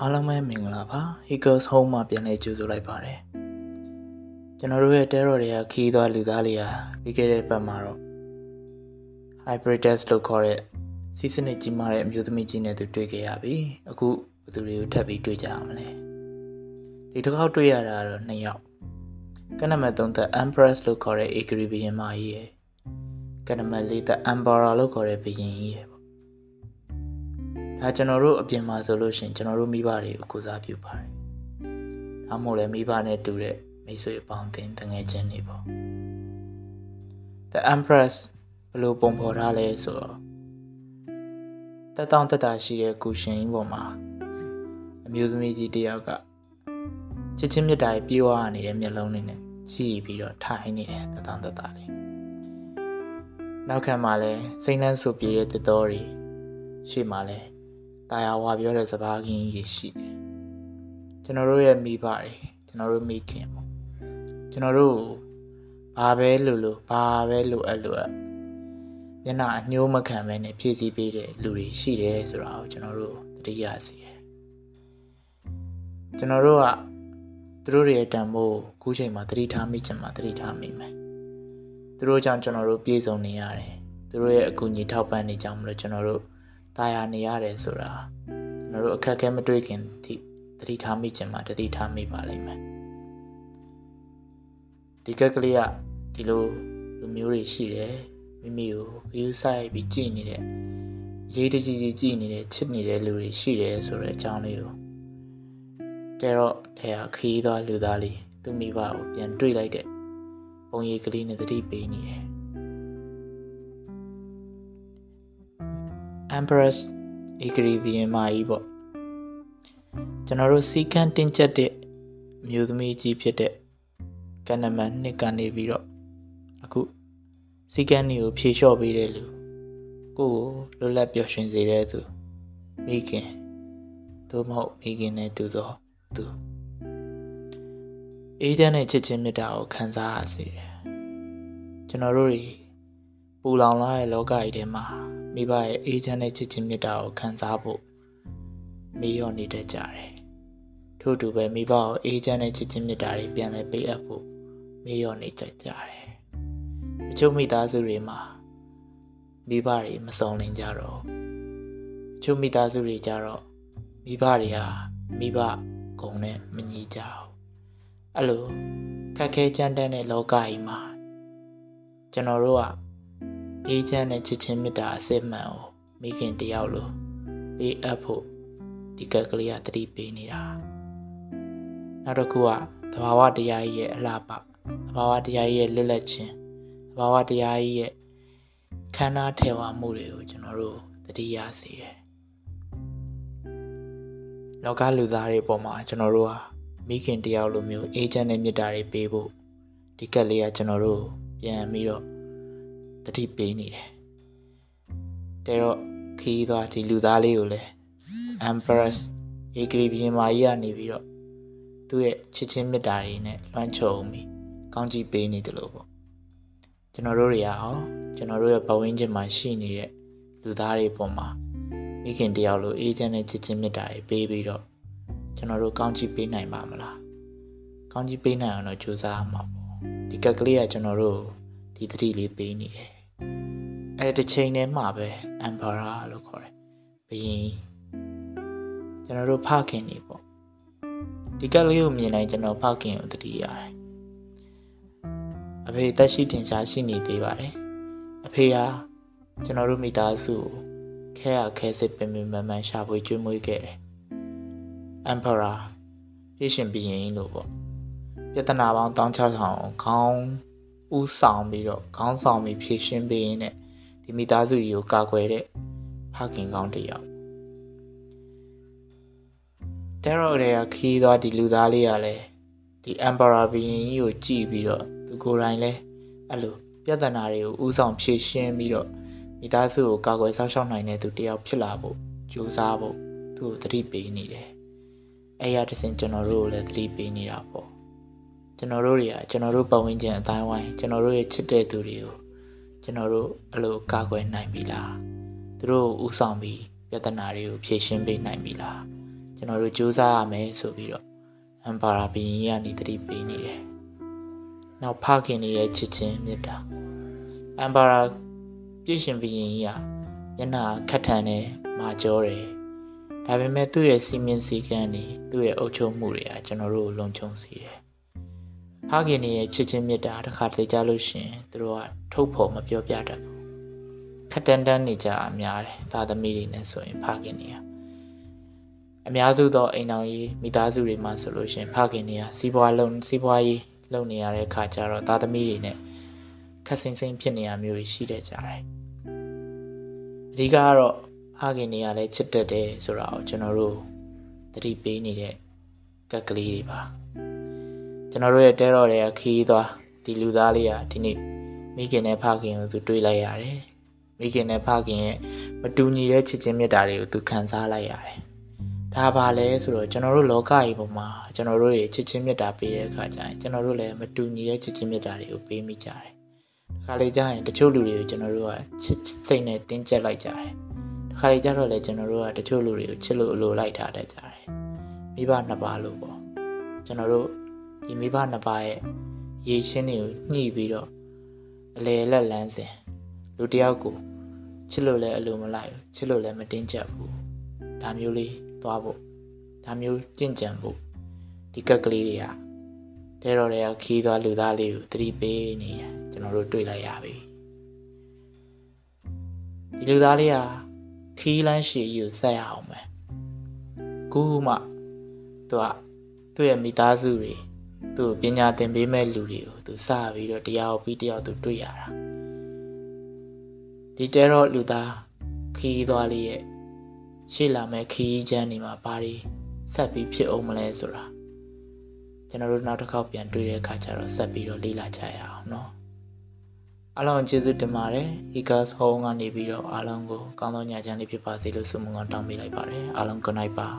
အားလုံးပဲမင်္ဂလာပါ Eagles Home မှာပြန်လည်ကြိုဆိုလိုက်ပါတယ်ကျွန်တော်တို့ရဲ့ terror တွေကခီးသွားလူသားလေးဟာပြီးခဲ့တဲ့ပတ်မှာတော့ Hybrides လို့ခေါ်တဲ့စီးစနစ်ကြီးမားတဲ့အမျိုးသမီးကြီးနဲ့သူတွေ့ခဲ့ရပြီအခုဘယ်သူတွေကိုထပ်ပြီးတွေ့ကြရမလဲဒီတစ်ခေါက်တွေ့ရတာကတော့နှစ်ယောက်ကနမသုံးသက် Empress လို့ခေါ်တဲ့ Agri ဘရင်မကြီးရယ်ကနမလေးသက် Emperor လို့ခေါ်တဲ့ဘရင်ကြီးရယ် ဒါကျွန်တော်တို့အပြင်မှာဆိုလို့ရှိရင်ကျွန်တော်တို့မိဘတွေကိုကိုစားပြုပါတယ်။ဒါမှမဟုတ်လည်းမိဘနဲ့တူတဲ့မိတ်ဆွေအပေါင်းအသင်းတငယ်ချင်းတွေပေါ့။ The Empress ဘယ်လိုပုံဖော်ထားလဲဆိုတော့တက်တောင့်တက်တာရှိတဲ့ကုရှင်ကြီးပေါ်မှာအမျိုးသမီးကြီးတယောက်ကချစ်ချင်းမြတ်တာပြေဝနေတဲ့မျက်လုံးလေးနဲ့ကြည့်ပြီးတော့ထိုင်နေတယ်တက်တောင့်တက်တာလေးနောက်ခံမှာလဲစိမ့်နှန်းဆူပြေတဲ့တတော်တွေရှေ့မှာလဲ တာယာဝါပြောတဲ့စကားကင်းကြီးရှိတယ်ကျွန်တော်တို့ရဲ့မိဘတွေကျွန်တော်တို့မိခင်ပေါ့ကျွန်တော်တို့ဘာပဲလို့လို့ဘာပဲလို့အဲ့လိုမျက်နှာအညှိုးမခံပဲနဲ့ဖြည့်ဆည်းပေးတဲ့လူတွေရှိတယ်ဆိုတာကိုကျွန်တော်တို့သတိရစေတယ်ကျွန်တော်တို့ကသူတို့ရဲ့တန်ဖိုးခုချိန်မှာသတိထားမိချင်မှသတိထားမိမယ်သူတို့ကြောင့်ကျွန်တော်တို့ပြေဆုံးနေရတယ်သူတို့ရဲ့အကူအညီထောက်ပံ့နေကြမလို့ကျွန်တော်တို့ တာယာနေရတယ်ဆိုတာကျွန်တော်တို့အခက်အခဲမတွေ့ခင်ထိသတိထားမိချင်မှသတိထားမိပါလိမ့်မယ်ဒီကက်ကလေးကဒီလိုလူမျိုးတွေရှိတယ်မိမိကိုဂရုစိုက်ပြီးကြည်နေတဲ့ရေးတကြီးကြီးကြည်နေတဲ့ချစ်နေတဲ့လူတွေရှိတယ်ဆိုတဲ့အကြောင်းလေးကိုတဲတော့တဲဟာခီးသွားလူသားလေးသူမိဘကိုပြန်တွေ့လိုက်တဲ့ပုံရိပ်ကလေးနဲ့သတိပေးနေတယ် Empress Agri ဘီယင်မကြီးပေါ့ကျွန်တော်တို့စီကန်းတင်းကျပ်တဲ့အမျိုးသမီးကြီးဖြစ်တဲ့ကနမန်နှစ်ကနေပြီးတော့အခုစီကန်းတွေကိုဖြေလျှော့ပေးတဲ့လူကိုကိုလွတ်လပ်ပျော်ရွှင်စေတဲ့သူမိခင်သို့မဟုတ်မိခင်နဲ့တူသောသူအေးချမ်းတဲ့ချစ်ချင်းမေတ္တာကိုခံစားရစေတယ်ကျွန်တော်တို့တွေပူလောင်လာတဲ့လောကကြီးထဲမှာ မိဘရဲ့အေးချမ်းတဲ့ချစ်ချင်းမေတ္တာကိုခံစားဖို့မေးလျော့နေတတ်ကြတယ်။ထို့တူပဲမိဘကိုအေးချမ်းတဲ့ချစ်ချင်းမေတ္တာတွေပြန်လဲပေးအပ်ဖို့မေးလျော့နေတတ်ကြတယ်။အချို့မိသားစုတွေမှာမိဘတွေမစုံလင်ကြတော့အချို့မိသားစုတွေကြတော့မိဘတွေဟာမိဘဂုံနဲ့မညီကြဘူး။အဲ့လိုခက်ခဲကြမ်းတမ်းတဲ့လောကကြီးမှာကျွန်တော်တို့က အေးချမ်းတဲ့ချစ်ချင်းမေတ္တာအစစ်မှန်ကိုမိခင်တယောက်လိုပေးအပ်ဖို့ဒီကက်ကလေးကတတိပေးနေတာနောက်တစ်ခုကသဘာဝတရားကြီးရဲ့အလှပသဘာဝတရားကြီးရဲ့လွတ်လပ်ခြင်းသဘာဝတရားကြီးရဲ့ခန္ဓာထဲဝမှုတွေကိုကျွန်တော်တို့တတိယစေတယ်လောကလူသားတွေပေါ်မှာကျွန်တော်တို့ဟာမိခင်တယောက်လိုမျိုးအေးချမ်းတဲ့မေတ္တာတွေပေးဖို့ဒီကက်လေးကကျွန်တော်တို့ပြန်ပြီးတော့ တတိပေးနေတယ်တဲတော့ခီးသွားဒီလူသားလေးကိုလည်း Empress ဧကရီဘရင်မာကြီးကနေပြီးတော့သူ့ရဲ့ချစ်ချင်းမေတ္တာတွေနဲ့လွှမ်းခြုံပြီးကောင်းချီးပေးနေတယ်လို့ပေါ့ကျွန်တော်တို့တွေရောကျွန်တော်တို့ရဲ့ဘဝင်းချင်းမှာရှိနေတဲ့လူသားတွေပေါ်မှာမိခင်တယောက်လိုအေးချမ်းတဲ့ချစ်ချင်းမေတ္တာတွေပေးပြီးတော့ကျွန်တော်တို့ကောင်းချီးပေးနိုင်ပါမလားကောင်းချီးပေးနိုင်အောင်တော့ကြိုးစားရမှာပေါ့ဒီကက်ကလေးကကျွန်တော်တို့ဒီသတိလေးပေးနေတယ် အဲ့ဒီတစ်ချိန်တည်းမှာပဲ Emperor လို့ခေါ်တယ်ဘယင်ကျွန်တော်တို့ဖခင်နေပေါ့ဒီကက်လေးကိုမြင်လိုက်ကျွန်တော်ဖခင်ကိုတတိရတယ်အဖေတက်ရှိတင်ရှားရှိနေသေးပါတယ်အဖေဟာကျွန်တော်တို့မိသားစုကိုခဲရခဲစစ်ပင်ပင်မန်မန်ရှာဖွေကျွေးမွေးခဲ့တယ် Emperor ပြည်ရှင်ဘီရင်လို့ပေါ့ပြဿနာပေါင်း16000ခေါင်းဥဆောင်ပြီးတော့ခေါင်းဆောင်ပြီးဖြည့်ရှင်းပေးရင်းနဲ့ ဒီမိသားစုကြီးကိုကာကွယ်တဲ့ဖခင်ကောင်းတစ်ယောက်တဲရော်တွေကခီးသွားဒီလူသားလေးကလည်းဒီ Emperor ဘီရင်ကြီးကိုကြည့်ပြီးတော့သူကိုယ်တိုင်လဲအဲ့လိုပြဿနာတွေကိုဥဆောင်ဖြည့်ရှင်းပြီးတော့မိသားစုကိုကာကွယ်စောင့်ရှောက်နိုင်တဲ့သူတစ်ယောက်ဖြစ်လာဖို့ကြိုးစားဖို့သူ့ကိုသတိပေးနေတယ်။အဲ့ရတစ်စင်ကျွန်တော်တို့ကိုလည်းသတိပေးနေတာပေါ့။ကျွန်တော်တို့တွေကကျွန်တော်တို့ပတ်ဝန်းကျင်အတိုင်းဝိုင်းကျွန်တော်တို့ရဲ့ချစ်တဲ့သူတွေကို ကျွန်တော်တို့အဲ့လိုကာကွယ်နိုင်ပြီလား။သူတို့ဥဆောင်ပြီးပြဿနာတွေကိုဖြေရှင်းပေးနိုင်ပြီလား။ကျွန်ကျွန်တော်တို့စူးစမ်းရမယ်ဆိုပြီးတော့အမ်ပါရာဘီရင်ကနေတတိပေးနေတယ်နောက်ဖခင်တွေရဲ့ချစ်ချင်းမေတ္တာအမ်ပါရာပြည့်ရှင်ဘီရင်ကြီးကမျက်နှာခက်ထန်တယ်မာကြောတယ်ဒါပေမဲ့သူ့ရဲ့စီမင်းစည်းကမ်းတွေသူ့ရဲ့အုပ်ချုပ်မှုတွေကကျွန်တော်တို့ကိုလုံခြုံစေတယ် ဖခင်တွေရဲ့ချစ်ချင်းမေတ္တာတစ်ခါတလေကြားလို့ရှရင်သူတို့ကထုတ်ဖော်မပြောပြတတ်ဘူးခက်တန်တန်နေကြအများတယ်သာသမီတွေနဲ့ဆိုရင်ဖခင်တွေကအများစုသောအိမ်တော်ကြီးမိသားစုတွေမှာဆိုလို့ရှရင်ဖခင်တွေကစီးပွားလုံးစီးပွားရေးလုပ်နေရတဲ့ခါကျတော့သာသမီတွေနဲ့ခက်ဆင်းဆင်းဖြစ်နေရမျိုးရှိတတ်ကြတယ်အဓိကကတော့ဖခင်တွေကလည်းချစ်တတ်တယ်ဆိုတာကိုကျွန်တော်တို့သတိပေးနေတဲ့ကက်ကလေးတွေပါ ကျွန်တော်တို့ရဲ့တဲတော်တွေကခီးသွားဒီလူသားလေးကဒီနေ့မိခင်နဲ့ဖခင်ကိုသူတွေးလိုက်ရတယ်မိခင်နဲ့ဖခင်ရဲ့မတူညီတဲ့ချစ်ချင်းမြတ်တာတွေကိုသူခံစားလိုက်ရတယ်ဒါပါလဲဆိုတော့ကျွန်တော်တို့လောကကြီးပေါ်မှာကျွန်တော်တို့တွေချစ်ချင်းမြတ်တာပေးတဲ့အခါကျရင်ကျွန်တော်တို့လည်းမတူညီတဲ့ချစ်ချင်းမြတ်တာတွေကိုပေးမိကြတယ်။ဒီခါလေးကျရင်တချို့လူတွေကိုကျွန်တော်တို့ကချစ်စိတ်နဲ့တင်းကျပ်လိုက်ကြတယ်။ဒီခါလေးကျတော့လည်းကျွန်တော်တို့ကတချို့လူတွေကိုချစ်လို့အလိုလိုက်ထားတတ်ကြတယ်။မိဘနှစ်ပါးလို့ပေါ့။ကျွန်တော်တို့ ဒီမိဘနှစ်ပါးရဲ့ရေချင်းတွေကိုညှိပြီးတော့အလေလက်လန်းစဉ်လူတယောက်ကိုချစ်လို့လည်းအလိုမလိုက်ဘူးချစ်လို့လည်းမတင်းကျပ်ဘူး။ဒါမျိုးလေးသွားဖို့ဒါမျိုးကြင့်ကြံဖို့ဒီကက်ကလေးတွေကတဲတော်တွေကခီးသွားလူသားလေးကိုသတိပေးနေတယ်ကျွန်တော်တို့တွေ့လိုက်ရပြီဒီလူသားလေးကခီးလန်းရှည်ကြီးကိုဆက်ရအောင်မယ်ခုမှသူကသူ့ရဲ့မိသားစုတွေ သူ့ပညာသင်ပေးမဲ့လူတွေကိုသူစပြီးတော့တရားပြီးတရားသူတွေ့ရတာဒီတဲတော်လူသားခီးသွားလေးရဲ့ရှေ့လာမဲ့ခီးချမ်းနေမှာဘာတွေဆက်ပြီးဖြစ်အောင်မလဲဆိုတာကျွန်တော်တို့နောက်တစ်ခေါက်ပြန်တွေ့တဲ့အခါကျတော့ဆက်ပြီးတော့လေ့လာကြရအောင်เนาะအားလုံးကျေးဇူးတင်ပါတယ် Eagles Home ကနေပြီးတော့အားလုံးကိုကောင်းသောညချမ်းလေးဖြစ်ပါစေလို့ဆုမွန်ကောင်းတောင်းပေးလိုက်ပါတယ်အားလုံး good night ပါ